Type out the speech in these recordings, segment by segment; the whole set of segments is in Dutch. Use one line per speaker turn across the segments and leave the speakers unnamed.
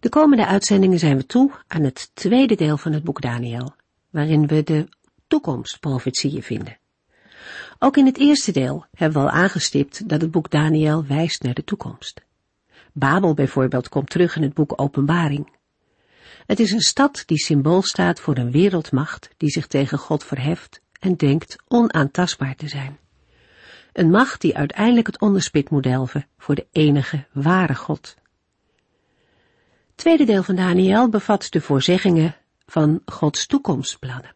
De komende uitzendingen zijn we toe aan het tweede deel van het boek Daniel, waarin we de toekomstprofetieën vinden. Ook in het eerste deel hebben we al aangestipt dat het boek Daniel wijst naar de toekomst. Babel bijvoorbeeld komt terug in het boek Openbaring. Het is een stad die symbool staat voor een wereldmacht die zich tegen God verheft en denkt onaantastbaar te zijn. Een macht die uiteindelijk het onderspit moet delven voor de enige ware God. Tweede deel van Daniel bevat de voorzeggingen van Gods toekomstplannen.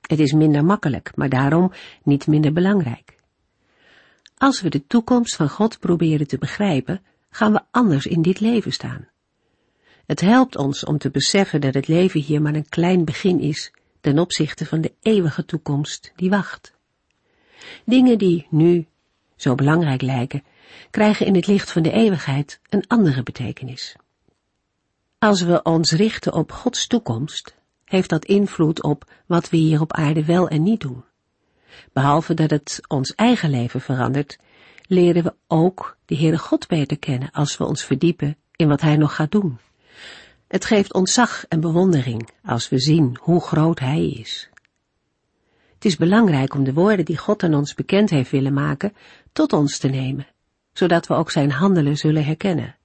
Het is minder makkelijk, maar daarom niet minder belangrijk. Als we de toekomst van God proberen te begrijpen, gaan we anders in dit leven staan. Het helpt ons om te beseffen dat het leven hier maar een klein begin is ten opzichte van de eeuwige toekomst die wacht. Dingen die nu zo belangrijk lijken, krijgen in het licht van de eeuwigheid een andere betekenis. Als we ons richten op Gods toekomst, heeft dat invloed op wat we hier op aarde wel en niet doen. Behalve dat het ons eigen leven verandert, leren we ook de Heere God beter kennen als we ons verdiepen in wat Hij nog gaat doen. Het geeft ontzag en bewondering als we zien hoe groot Hij is. Het is belangrijk om de woorden die God aan ons bekend heeft willen maken, tot ons te nemen, zodat we ook zijn handelen zullen herkennen.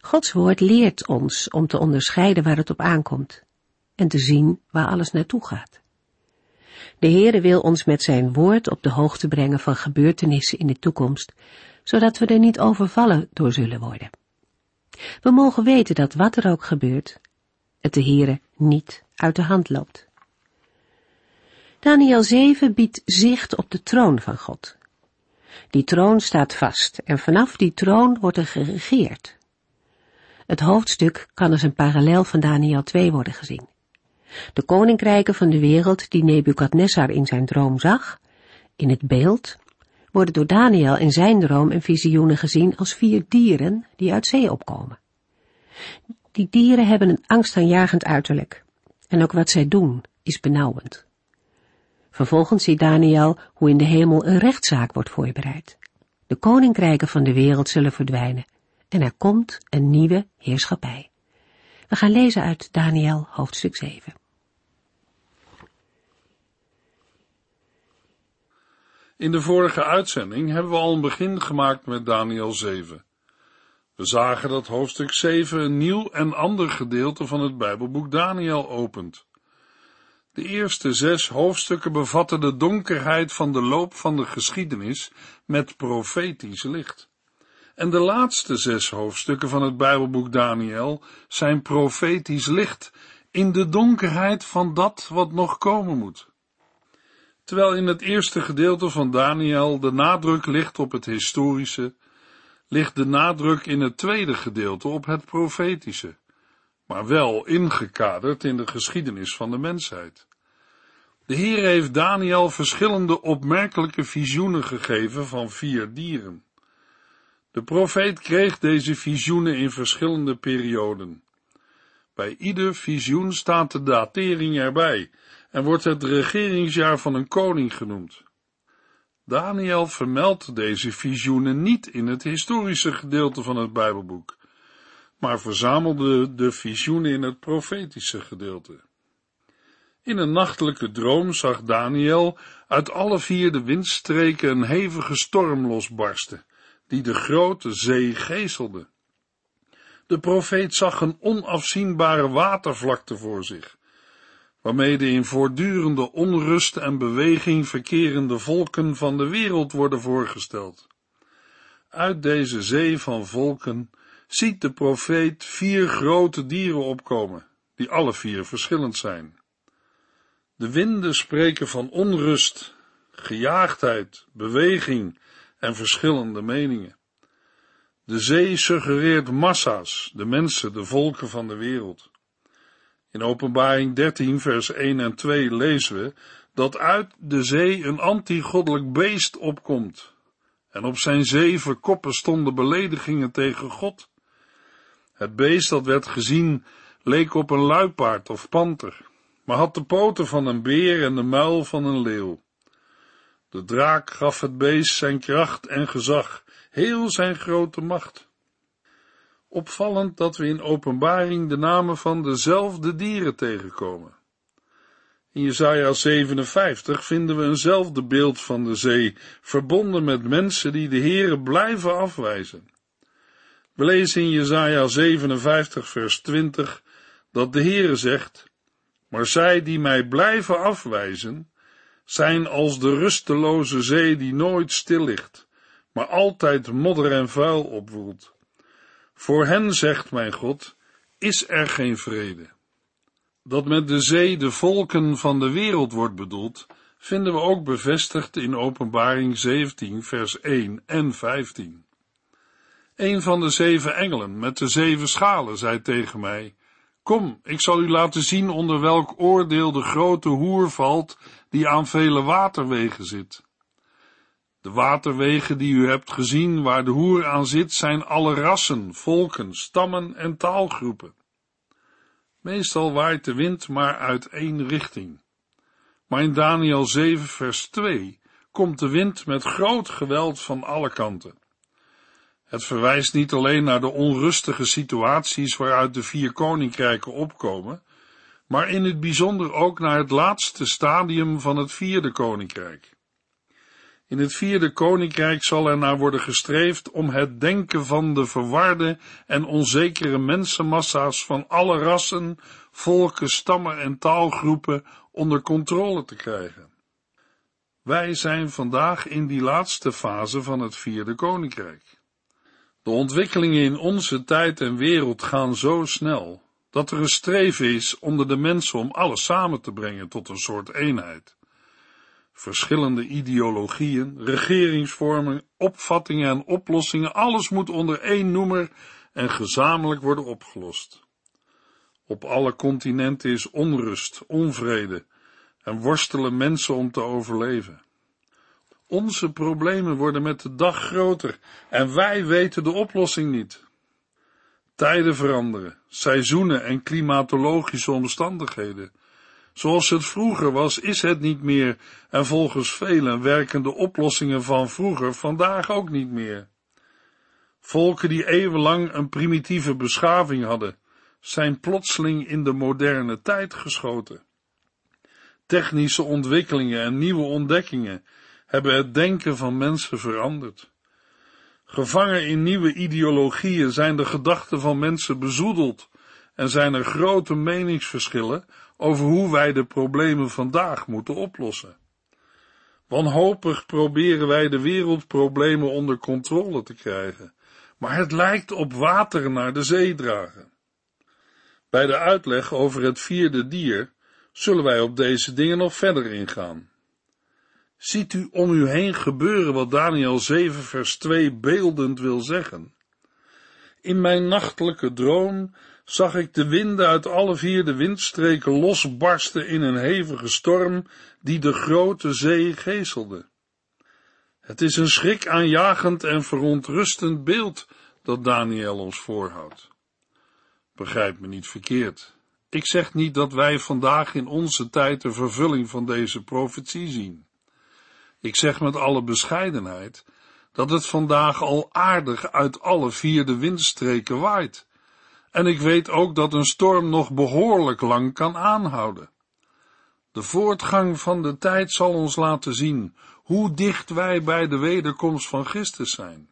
Gods woord leert ons om te onderscheiden waar het op aankomt en te zien waar alles naartoe gaat. De Heere wil ons met zijn woord op de hoogte brengen van gebeurtenissen in de toekomst, zodat we er niet overvallen door zullen worden. We mogen weten dat wat er ook gebeurt, het de Heere niet uit de hand loopt. Daniel 7 biedt zicht op de troon van God. Die troon staat vast en vanaf die troon wordt er geregeerd. Het hoofdstuk kan als een parallel van Daniel 2 worden gezien. De koninkrijken van de wereld die Nebukadnessar in zijn droom zag, in het beeld, worden door Daniel in zijn droom en visioenen gezien als vier dieren die uit zee opkomen. Die dieren hebben een angstaanjagend uiterlijk, en ook wat zij doen is benauwend. Vervolgens ziet Daniel hoe in de hemel een rechtszaak wordt voorbereid. De koninkrijken van de wereld zullen verdwijnen en er komt een nieuwe heerschappij. We gaan lezen uit Daniel hoofdstuk 7.
In de vorige uitzending hebben we al een begin gemaakt met Daniel 7. We zagen dat hoofdstuk 7 een nieuw en ander gedeelte van het Bijbelboek Daniel opent. De eerste zes hoofdstukken bevatten de donkerheid van de loop van de geschiedenis met profetisch licht. En de laatste zes hoofdstukken van het Bijbelboek Daniel zijn profetisch licht in de donkerheid van dat wat nog komen moet. Terwijl in het eerste gedeelte van Daniel de nadruk ligt op het historische, ligt de nadruk in het tweede gedeelte op het profetische, maar wel ingekaderd in de geschiedenis van de mensheid. De Heer heeft Daniel verschillende opmerkelijke visioenen gegeven van vier dieren. De profeet kreeg deze visioenen in verschillende perioden. Bij ieder visioen staat de datering erbij en wordt het regeringsjaar van een koning genoemd. Daniel vermeldt deze visioenen niet in het historische gedeelte van het Bijbelboek, maar verzamelde de visioenen in het profetische gedeelte. In een nachtelijke droom zag Daniel uit alle vier de windstreken een hevige storm losbarsten, die de grote zee geeselde. De profeet zag een onafzienbare watervlakte voor zich, waarmee de in voortdurende onrust en beweging verkerende volken van de wereld worden voorgesteld. Uit deze zee van volken ziet de profeet vier grote dieren opkomen, die alle vier verschillend zijn. De winden spreken van onrust, gejaagdheid, beweging en verschillende meningen. De zee suggereert massa's, de mensen, de volken van de wereld. In Openbaring 13, vers 1 en 2 lezen we dat uit de zee een antigoddelijk beest opkomt. En op zijn zeven koppen stonden beledigingen tegen God. Het beest dat werd gezien leek op een luipaard of panter, maar had de poten van een beer en de muil van een leeuw. De draak gaf het beest zijn kracht en gezag, heel zijn grote macht. Opvallend dat we in openbaring de namen van dezelfde dieren tegenkomen. In Jesaja 57 vinden we eenzelfde beeld van de zee, verbonden met mensen die de Heere blijven afwijzen. We lezen in Jesaja 57 vers 20 dat de Heere zegt, maar zij die mij blijven afwijzen, zijn als de rusteloze zee die nooit stil ligt, maar altijd modder en vuil opwoelt. Voor hen, zegt mijn God, is er geen vrede. Dat met de zee de volken van de wereld wordt bedoeld, vinden we ook bevestigd in Openbaring 17, vers 1 en 15. Een van de zeven engelen met de zeven schalen zei tegen mij, Kom, ik zal u laten zien onder welk oordeel de grote hoer valt die aan vele waterwegen zit. De waterwegen die u hebt gezien waar de hoer aan zit, zijn alle rassen, volken, stammen en taalgroepen. Meestal waait de wind maar uit één richting. Maar in Daniel 7 vers 2 komt de wind met groot geweld van alle kanten. Het verwijst niet alleen naar de onrustige situaties waaruit de vier koninkrijken opkomen, maar in het bijzonder ook naar het laatste stadium van het vierde koninkrijk. In het vierde koninkrijk zal er naar worden gestreefd om het denken van de verwarde en onzekere mensenmassa's van alle rassen, volken, stammen en taalgroepen onder controle te krijgen. Wij zijn vandaag in die laatste fase van het vierde koninkrijk. De ontwikkelingen in onze tijd en wereld gaan zo snel dat er een streven is onder de mensen om alles samen te brengen tot een soort eenheid. Verschillende ideologieën, regeringsvormen, opvattingen en oplossingen, alles moet onder één noemer en gezamenlijk worden opgelost. Op alle continenten is onrust, onvrede en worstelen mensen om te overleven. Onze problemen worden met de dag groter en wij weten de oplossing niet. Tijden veranderen, seizoenen en klimatologische omstandigheden. Zoals het vroeger was, is het niet meer en volgens velen werken de oplossingen van vroeger vandaag ook niet meer. Volken die eeuwenlang een primitieve beschaving hadden, zijn plotseling in de moderne tijd geschoten. Technische ontwikkelingen en nieuwe ontdekkingen hebben het denken van mensen veranderd. Gevangen in nieuwe ideologieën zijn de gedachten van mensen bezoedeld en zijn er grote meningsverschillen over hoe wij de problemen vandaag moeten oplossen. Wanhopig proberen wij de wereldproblemen onder controle te krijgen, maar het lijkt op water naar de zee dragen. Bij de uitleg over het vierde dier zullen wij op deze dingen nog verder ingaan. Ziet u om u heen gebeuren wat Daniel 7 vers 2 beeldend wil zeggen? In mijn nachtelijke droom zag ik de winden uit alle vier de windstreken losbarsten in een hevige storm die de grote zee geeselde. Het is een schrikaanjagend en verontrustend beeld dat Daniel ons voorhoudt. Begrijp me niet verkeerd. Ik zeg niet dat wij vandaag in onze tijd de vervulling van deze profetie zien. Ik zeg met alle bescheidenheid dat het vandaag al aardig uit alle vier de windstreken waait. En ik weet ook dat een storm nog behoorlijk lang kan aanhouden. De voortgang van de tijd zal ons laten zien hoe dicht wij bij de wederkomst van Christus zijn.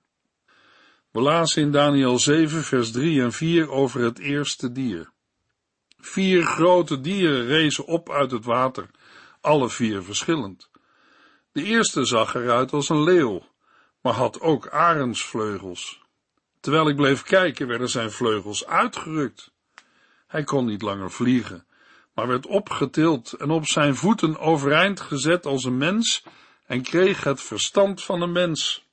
We lazen in Daniel 7, vers 3 en 4 over het eerste dier. Vier grote dieren rezen op uit het water, alle vier verschillend. De eerste zag eruit als een leeuw, maar had ook arendsvleugels. Terwijl ik bleef kijken, werden zijn vleugels uitgerukt. Hij kon niet langer vliegen, maar werd opgetild en op zijn voeten overeind gezet als een mens en kreeg het verstand van een mens.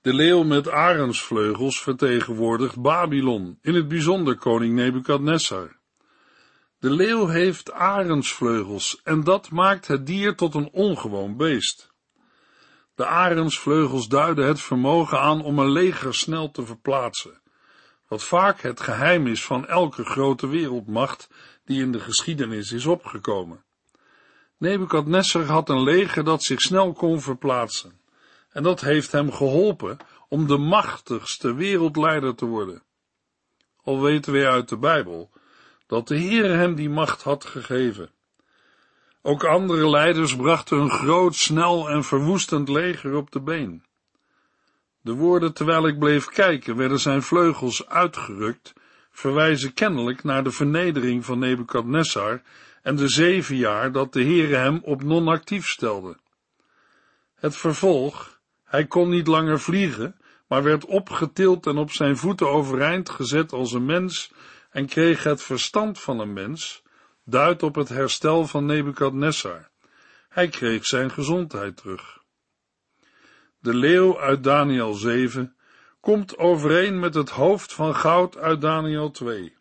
De leeuw met arendsvleugels vertegenwoordigt Babylon, in het bijzonder koning Nebukadnessar. De leeuw heeft arendsvleugels en dat maakt het dier tot een ongewoon beest. De arendsvleugels duiden het vermogen aan om een leger snel te verplaatsen, wat vaak het geheim is van elke grote wereldmacht die in de geschiedenis is opgekomen. Nebukadnessar had een leger dat zich snel kon verplaatsen, en dat heeft hem geholpen om de machtigste wereldleider te worden. Al weten wij uit de Bijbel dat de Heer hem die macht had gegeven. Ook andere leiders brachten een groot, snel en verwoestend leger op de been. De woorden terwijl ik bleef kijken werden zijn vleugels uitgerukt, verwijzen kennelijk naar de vernedering van Nebukadnessar en de zeven jaar dat de Heere hem op non-actief stelde. Het vervolg, hij kon niet langer vliegen, maar werd opgetild en op zijn voeten overeind gezet als een mens en kreeg het verstand van een mens, duidt op het herstel van Nebukadnessar. Hij kreeg zijn gezondheid terug. De leeuw uit Daniel 7 komt overeen met het hoofd van goud uit Daniel 2.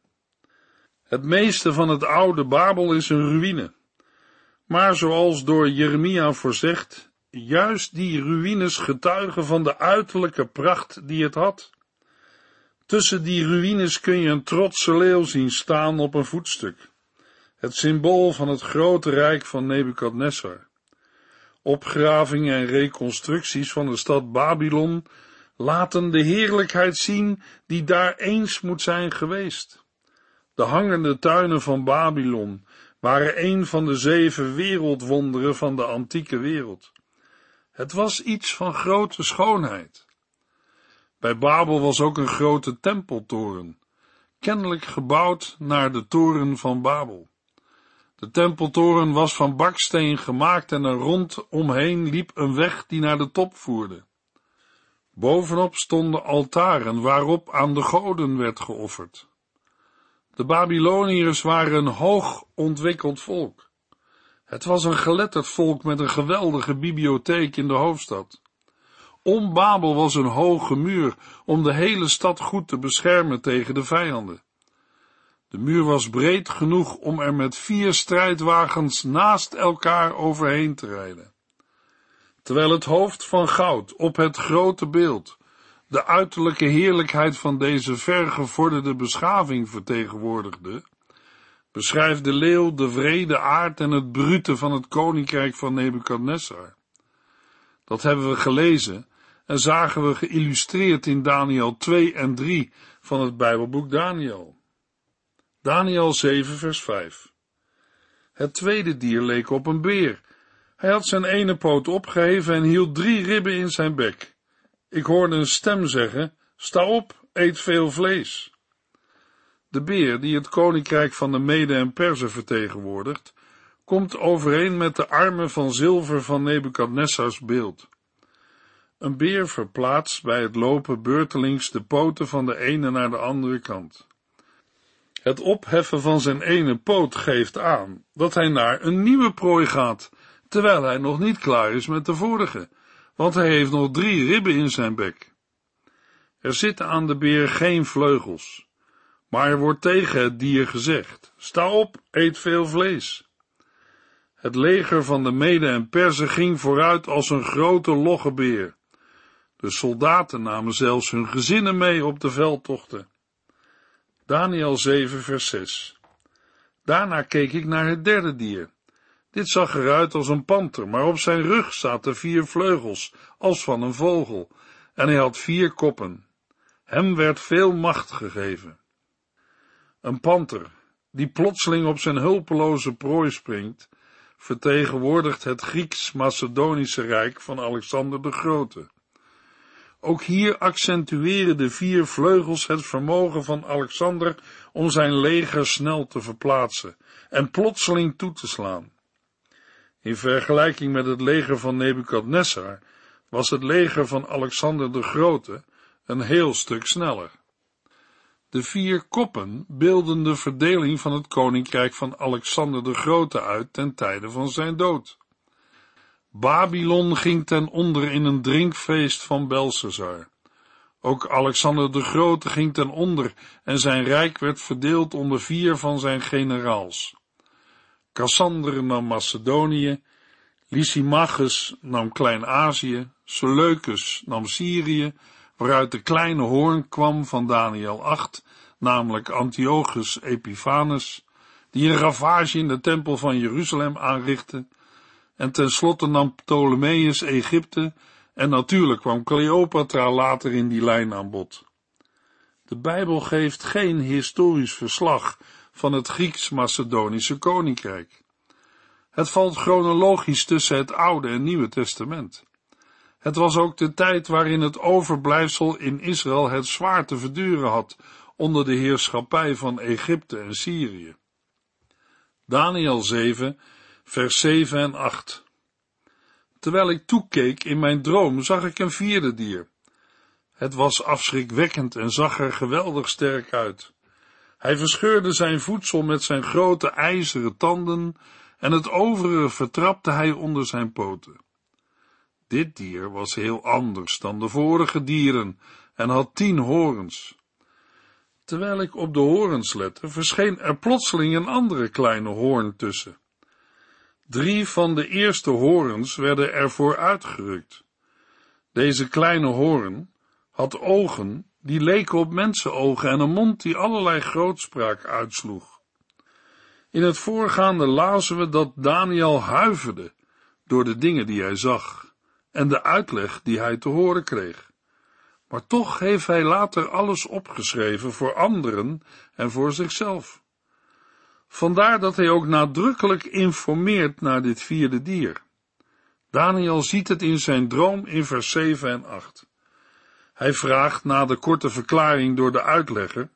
Het meeste van het oude Babel is een ruïne. Maar zoals door Jeremia voorzegd, juist die ruïnes getuigen van de uiterlijke pracht die het had. Tussen die ruïnes kun je een trotse leeuw zien staan op een voetstuk. Het symbool van het grote rijk van Nebukadnessar. Opgravingen en reconstructies van de stad Babylon laten de heerlijkheid zien die daar eens moet zijn geweest. De hangende tuinen van Babylon waren een van de zeven wereldwonderen van de antieke wereld. Het was iets van grote schoonheid. Bij Babel was ook een grote tempeltoren, kennelijk gebouwd naar de toren van Babel. De tempeltoren was van baksteen gemaakt en er rondomheen liep een weg die naar de top voerde. Bovenop stonden altaren waarop aan de goden werd geofferd. De Babyloniërs waren een hoog ontwikkeld volk. Het was een geletterd volk met een geweldige bibliotheek in de hoofdstad. Om Babel was een hoge muur om de hele stad goed te beschermen tegen de vijanden. De muur was breed genoeg om er met vier strijdwagens naast elkaar overheen te rijden. Terwijl het hoofd van goud op het grote beeld de uiterlijke heerlijkheid van deze vergevorderde beschaving vertegenwoordigde, beschrijft de leeuw de vrede aard en het brute van het koninkrijk van Nebukadnessar. Dat hebben we gelezen en zagen we geïllustreerd in Daniel 2 en 3 van het Bijbelboek Daniel. Daniel 7 vers 5 Het tweede dier leek op een beer. Hij had zijn ene poot opgeheven en hield drie ribben in zijn bek. Ik hoorde een stem zeggen, sta op, eet veel vlees. De beer, die het koninkrijk van de Mede en Perzen vertegenwoordigt, komt overeen met de armen van zilver van Nebukadnessars beeld. Een beer verplaatst bij het lopen beurtelings de poten van de ene naar de andere kant. Het opheffen van zijn ene poot geeft aan dat hij naar een nieuwe prooi gaat, terwijl hij nog niet klaar is met de vorige, want hij heeft nog drie ribben in zijn bek. Er zitten aan de beer geen vleugels, maar er wordt tegen het dier gezegd, sta op, eet veel vlees. Het leger van de Mede en Perzen ging vooruit als een grote logge beer. De soldaten namen zelfs hun gezinnen mee op de veldtochten. Daniel 7 vers 6 Daarna keek ik naar het derde dier. Dit zag eruit als een panter, maar op zijn rug zaten vier vleugels, als van een vogel, en hij had vier koppen. Hem werd veel macht gegeven. Een panter, die plotseling op zijn hulpeloze prooi springt, vertegenwoordigt het Grieks-Macedonische Rijk van Alexander de Grote. Ook hier accentueren de vier vleugels het vermogen van Alexander om zijn leger snel te verplaatsen en plotseling toe te slaan. In vergelijking met het leger van Nebukadnessar was het leger van Alexander de Grote een heel stuk sneller. De vier koppen beelden de verdeling van het koninkrijk van Alexander de Grote uit ten tijde van zijn dood. Babylon ging ten onder in een drinkfeest van Belshazzar. Ook Alexander de Grote ging ten onder en zijn rijk werd verdeeld onder vier van zijn generaals. Cassander nam Macedonië, Lysimachus nam Klein-Azië, Seleucus nam Syrië, waaruit de kleine hoorn kwam van Daniel 8, namelijk Antiochus Epiphanes, die een ravage in de tempel van Jeruzalem aanrichtte, en tenslotte nam Ptolemeus Egypte, en natuurlijk kwam Cleopatra later in die lijn aan bod. De Bijbel geeft geen historisch verslag van het Grieks-Macedonische koninkrijk. Het valt chronologisch tussen het Oude en Nieuwe Testament. Het was ook de tijd waarin het overblijfsel in Israël het zwaar te verduren had onder de heerschappij van Egypte en Syrië. Daniel 7, vers 7 en 8. Terwijl ik toekeek in mijn droom, zag ik een vierde dier. Het was afschrikwekkend en zag er geweldig sterk uit. Hij verscheurde zijn voedsel met zijn grote ijzeren tanden en het overige vertrapte hij onder zijn poten. Dit dier was heel anders dan de vorige dieren en had tien horens. Terwijl ik op de horens lette, verscheen er plotseling een andere kleine hoorn tussen. Drie van de eerste horens werden ervoor uitgerukt. Deze kleine hoorn had ogen die leken op mensenogen en een mond die allerlei grootspraak uitsloeg. In het voorgaande lazen we dat Daniel huiverde door de dingen die hij zag en de uitleg die hij te horen kreeg. Maar toch heeft hij later alles opgeschreven voor anderen en voor zichzelf. Vandaar dat hij ook nadrukkelijk informeert naar dit vierde dier. Daniel ziet het in zijn droom in vers 7 en 8. Hij vraagt na de korte verklaring door de uitlegger,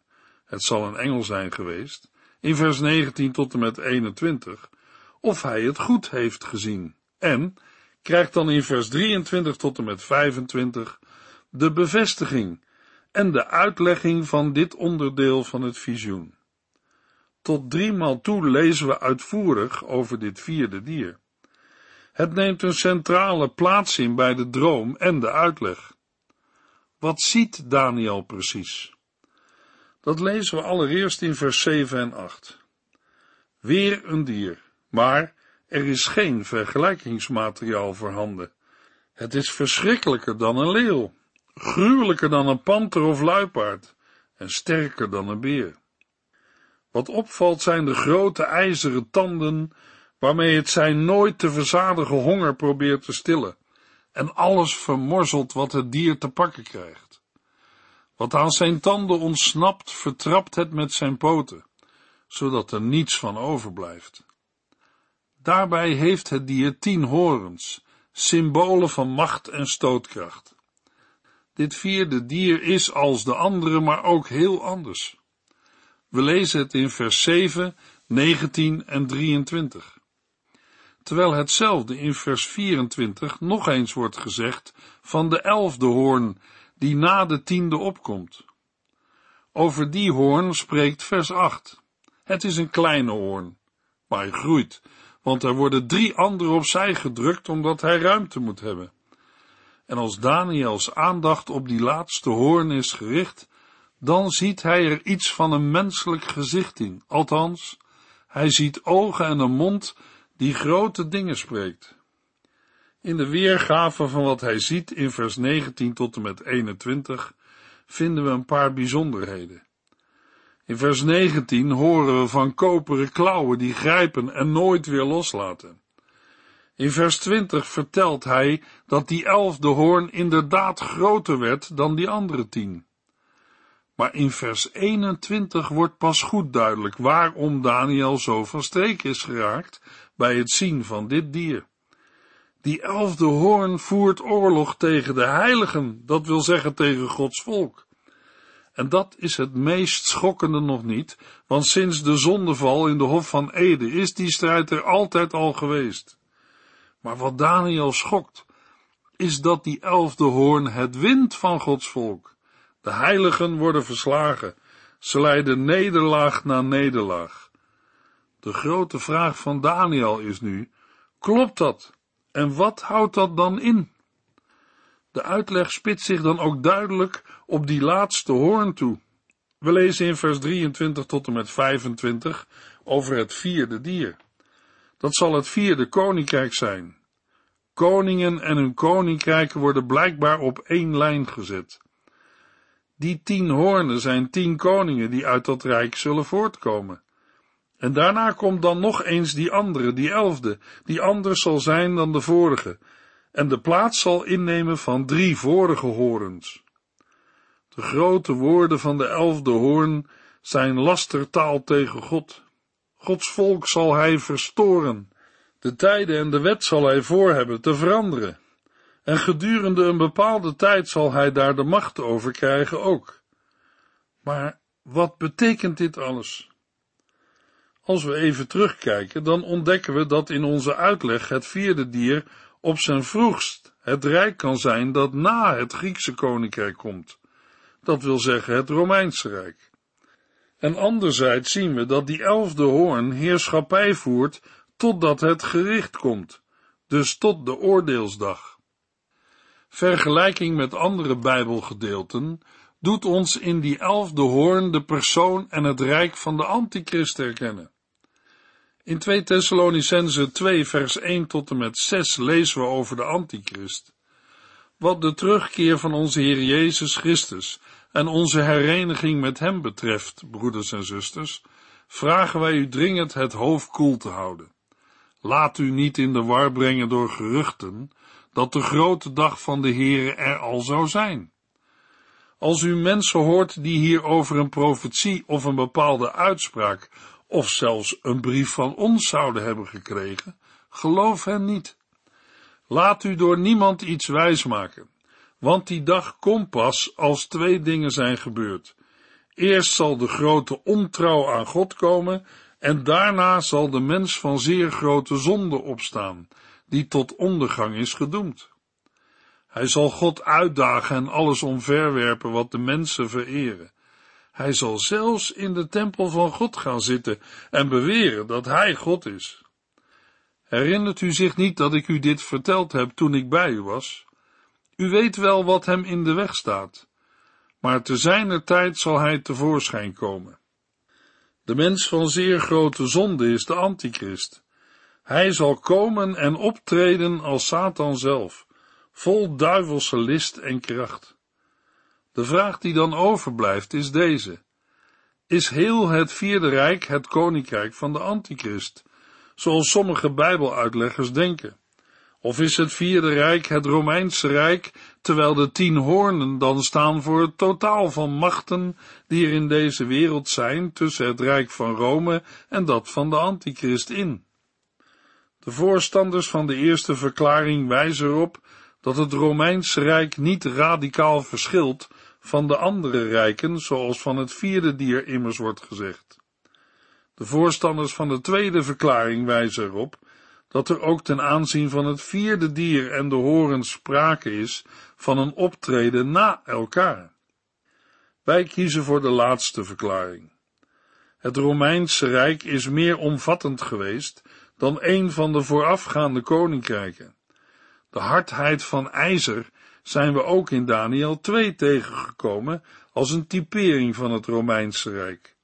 het zal een engel zijn geweest, in vers 19 tot en met 21, of hij het goed heeft gezien en krijgt dan in vers 23 tot en met 25 de bevestiging en de uitlegging van dit onderdeel van het visioen. Tot driemaal toe lezen we uitvoerig over dit vierde dier. Het neemt een centrale plaats in bij de droom en de uitleg. Wat ziet Daniel precies? Dat lezen we allereerst in vers 7 en 8. Weer een dier, maar er is geen vergelijkingsmateriaal voorhanden. Het is verschrikkelijker dan een leeuw, gruwelijker dan een panter of luipaard en sterker dan een beer. Wat opvalt zijn de grote ijzeren tanden waarmee het zijn nooit te verzadigen honger probeert te stillen en alles vermorzelt wat het dier te pakken krijgt. Wat aan zijn tanden ontsnapt, vertrapt het met zijn poten, zodat er niets van overblijft. Daarbij heeft het dier tien horens, symbolen van macht en stootkracht. Dit vierde dier is als de andere, maar ook heel anders. We lezen het in vers 7, 19 en 23. Terwijl hetzelfde in vers 24 nog eens wordt gezegd van de elfde hoorn die na de tiende opkomt. Over die hoorn spreekt vers 8. Het is een kleine hoorn, maar hij groeit, want er worden drie andere opzij gedrukt omdat hij ruimte moet hebben. En als Daniels aandacht op die laatste hoorn is gericht, dan ziet hij er iets van een menselijk gezicht in, althans, hij ziet ogen en een mond die grote dingen spreekt. In de weergave van wat hij ziet in vers 19 tot en met 21 vinden we een paar bijzonderheden. In vers 19 horen we van koperen klauwen die grijpen en nooit weer loslaten. In vers 20 vertelt hij dat die elfde hoorn inderdaad groter werd dan die andere tien. Maar in vers 21 wordt pas goed duidelijk waarom Daniel zo van streek is geraakt bij het zien van dit dier. Die elfde hoorn voert oorlog tegen de heiligen, dat wil zeggen tegen Gods volk. En dat is het meest schokkende nog niet, want sinds de zondeval in de Hof van Ede is die strijd er altijd al geweest. Maar wat Daniel schokt, is dat die elfde hoorn het wint van Gods volk. De heiligen worden verslagen. Ze lijden nederlaag na nederlaag. De grote vraag van Daniel is nu, klopt dat? En wat houdt dat dan in? De uitleg spitst zich dan ook duidelijk op die laatste hoorn toe. We lezen in vers 23 tot en met 25 over het vierde dier. Dat zal het vierde koninkrijk zijn. Koningen en hun koninkrijken worden blijkbaar op één lijn gezet. Die tien hoornen zijn tien koningen die uit dat rijk zullen voortkomen. En daarna komt dan nog eens die andere, die elfde, die anders zal zijn dan de vorige, en de plaats zal innemen van drie vorige horens. De grote woorden van de elfde hoorn zijn lastertaal tegen God. Gods volk zal hij verstoren. De tijden en de wet zal hij voor hebben te veranderen. En gedurende een bepaalde tijd zal hij daar de macht over krijgen ook. Maar wat betekent dit alles? Als we even terugkijken, dan ontdekken we dat in onze uitleg het vierde dier op zijn vroegst het rijk kan zijn dat na het Griekse koninkrijk komt. Dat wil zeggen het Romeinse rijk. En anderzijds zien we dat die elfde hoorn heerschappij voert totdat het gericht komt, dus tot de oordeelsdag. Vergelijking met andere Bijbelgedeelten doet ons in die elfde hoorn de persoon en het rijk van de antichrist herkennen. In 2 Thessalonicense 2 vers 1 tot en met 6 lezen we over de antichrist. Wat de terugkeer van onze Heer Jezus Christus en onze hereniging met Hem betreft, broeders en zusters, vragen wij u dringend het hoofd koel te houden. Laat u niet in de war brengen door geruchten dat de grote dag van de Heere er al zou zijn. Als u mensen hoort die hier over een profetie of een bepaalde uitspraak of zelfs een brief van ons zouden hebben gekregen, geloof hen niet. Laat u door niemand iets wijsmaken, want die dag komt pas als twee dingen zijn gebeurd. Eerst zal de grote ontrouw aan God komen en daarna zal de mens van zeer grote zonde opstaan, die tot ondergang is gedoemd. Hij zal God uitdagen en alles omverwerpen wat de mensen vereren. Hij zal zelfs in de tempel van God gaan zitten en beweren dat hij God is. Herinnert u zich niet dat ik u dit verteld heb toen ik bij u was? U weet wel wat hem in de weg staat, maar te zijner tijd zal hij tevoorschijn komen. De mens van zeer grote zonde is de antichrist. Hij zal komen en optreden als Satan zelf, vol duivelse list en kracht. De vraag die dan overblijft is deze. Is heel het vierde rijk het koninkrijk van de antichrist, zoals sommige bijbeluitleggers denken? Of is het vierde rijk het Romeinse rijk, terwijl de tien hoornen dan staan voor het totaal van machten die er in deze wereld zijn tussen het rijk van Rome en dat van de antichrist in? De voorstanders van de eerste verklaring wijzen erop dat het Romeinse rijk niet radicaal verschilt van de andere rijken, zoals van het vierde dier immers wordt gezegd. De voorstanders van de tweede verklaring wijzen erop dat er ook ten aanzien van het vierde dier en de horen sprake is van een optreden na elkaar. Wij kiezen voor de laatste verklaring. Het Romeinse Rijk is meer omvattend geweest dan een van de voorafgaande koninkrijken. De hardheid van ijzer zijn we ook in Daniel 2 tegengekomen als een typering van het Romeinse Rijk.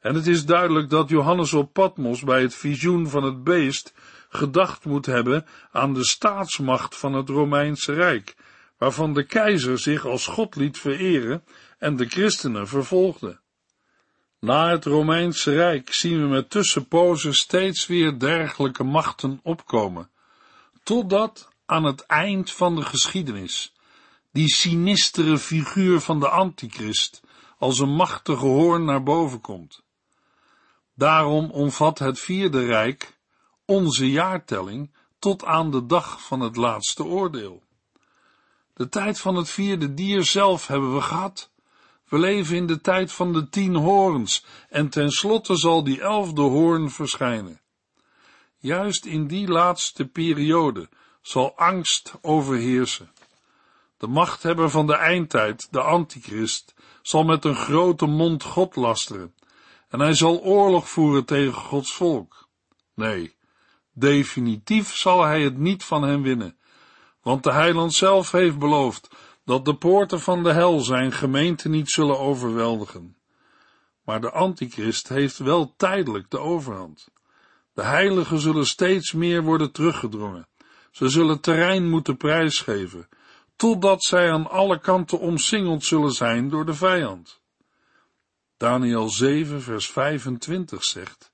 En het is duidelijk dat Johannes op Patmos bij het visioen van het beest gedacht moet hebben aan de staatsmacht van het Romeinse Rijk, waarvan de keizer zich als God liet vereren en de christenen vervolgde. Na het Romeinse Rijk zien we met tussenpozen steeds weer dergelijke machten opkomen, totdat aan het eind van de geschiedenis die sinistere figuur van de antichrist als een machtige hoorn naar boven komt. Daarom omvat het vierde rijk onze jaartelling tot aan de dag van het laatste oordeel. De tijd van het vierde dier zelf hebben we gehad. We leven in de tijd van de tien hoorns en tenslotte zal die elfde hoorn verschijnen. Juist in die laatste periode zal angst overheersen. De machthebber van de eindtijd, de antichrist, zal met een grote mond God lasteren en hij zal oorlog voeren tegen Gods volk. Nee, Definitief zal hij het niet van hen winnen, want de heiland zelf heeft beloofd dat de poorten van de hel zijn gemeente niet zullen overweldigen. Maar de antichrist heeft wel tijdelijk de overhand. De heiligen zullen steeds meer worden teruggedrongen. Ze zullen terrein moeten prijsgeven, totdat zij aan alle kanten omsingeld zullen zijn door de vijand. Daniel 7, vers 25 zegt,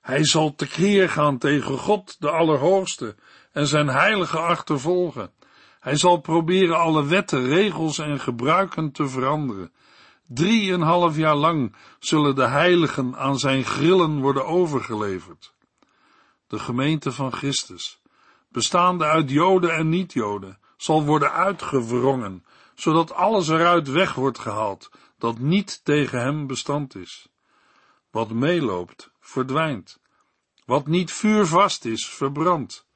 Hij zal tekeer gaan tegen God, de Allerhoogste, en zijn heilige achtervolgen. Hij zal proberen alle wetten, regels en gebruiken te veranderen. Drieënhalf jaar lang zullen de heiligen aan zijn grillen worden overgeleverd. De gemeente van Christus, bestaande uit Joden en niet-Joden, zal worden uitgewrongen, zodat alles eruit weg wordt gehaald dat niet tegen hem bestand is. Wat meeloopt, verdwijnt. Wat niet vuurvast is, verbrandt.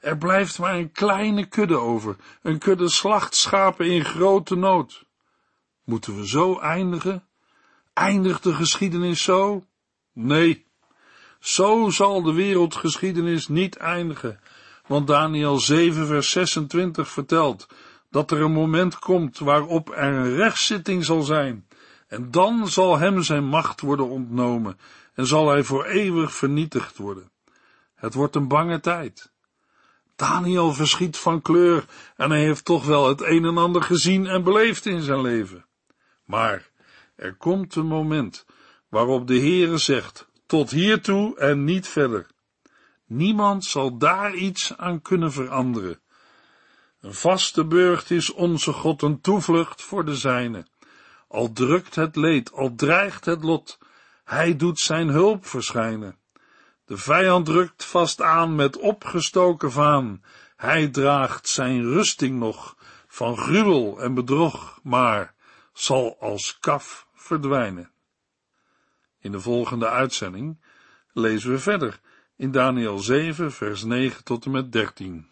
Er blijft maar een kleine kudde over, een kudde slachtschapen in grote nood. Moeten we zo eindigen? Eindigt de geschiedenis zo? Nee, zo zal de wereldgeschiedenis niet eindigen, want Daniel 7 vers 26 vertelt dat er een moment komt waarop er een rechtszitting zal zijn, en dan zal hem zijn macht worden ontnomen en zal hij voor eeuwig vernietigd worden. Het wordt een bange tijd. Daniel verschiet van kleur en hij heeft toch wel het een en ander gezien en beleefd in zijn leven. Maar er komt een moment waarop de Heere zegt, tot hiertoe en niet verder. Niemand zal daar iets aan kunnen veranderen. Een vaste burcht is onze God een toevlucht voor de zijne. Al drukt het leed, al dreigt het lot, hij doet zijn hulp verschijnen. De vijand drukt vast aan met opgestoken vaan, hij draagt zijn rusting nog van gruwel en bedrog, maar zal als kaf verdwijnen. In de volgende uitzending lezen we verder in Daniel 7, vers 9 tot en met 13.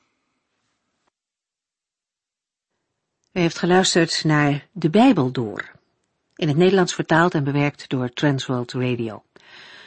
U heeft geluisterd naar De Bijbel Door, in het Nederlands vertaald en bewerkt door Transworld Radio.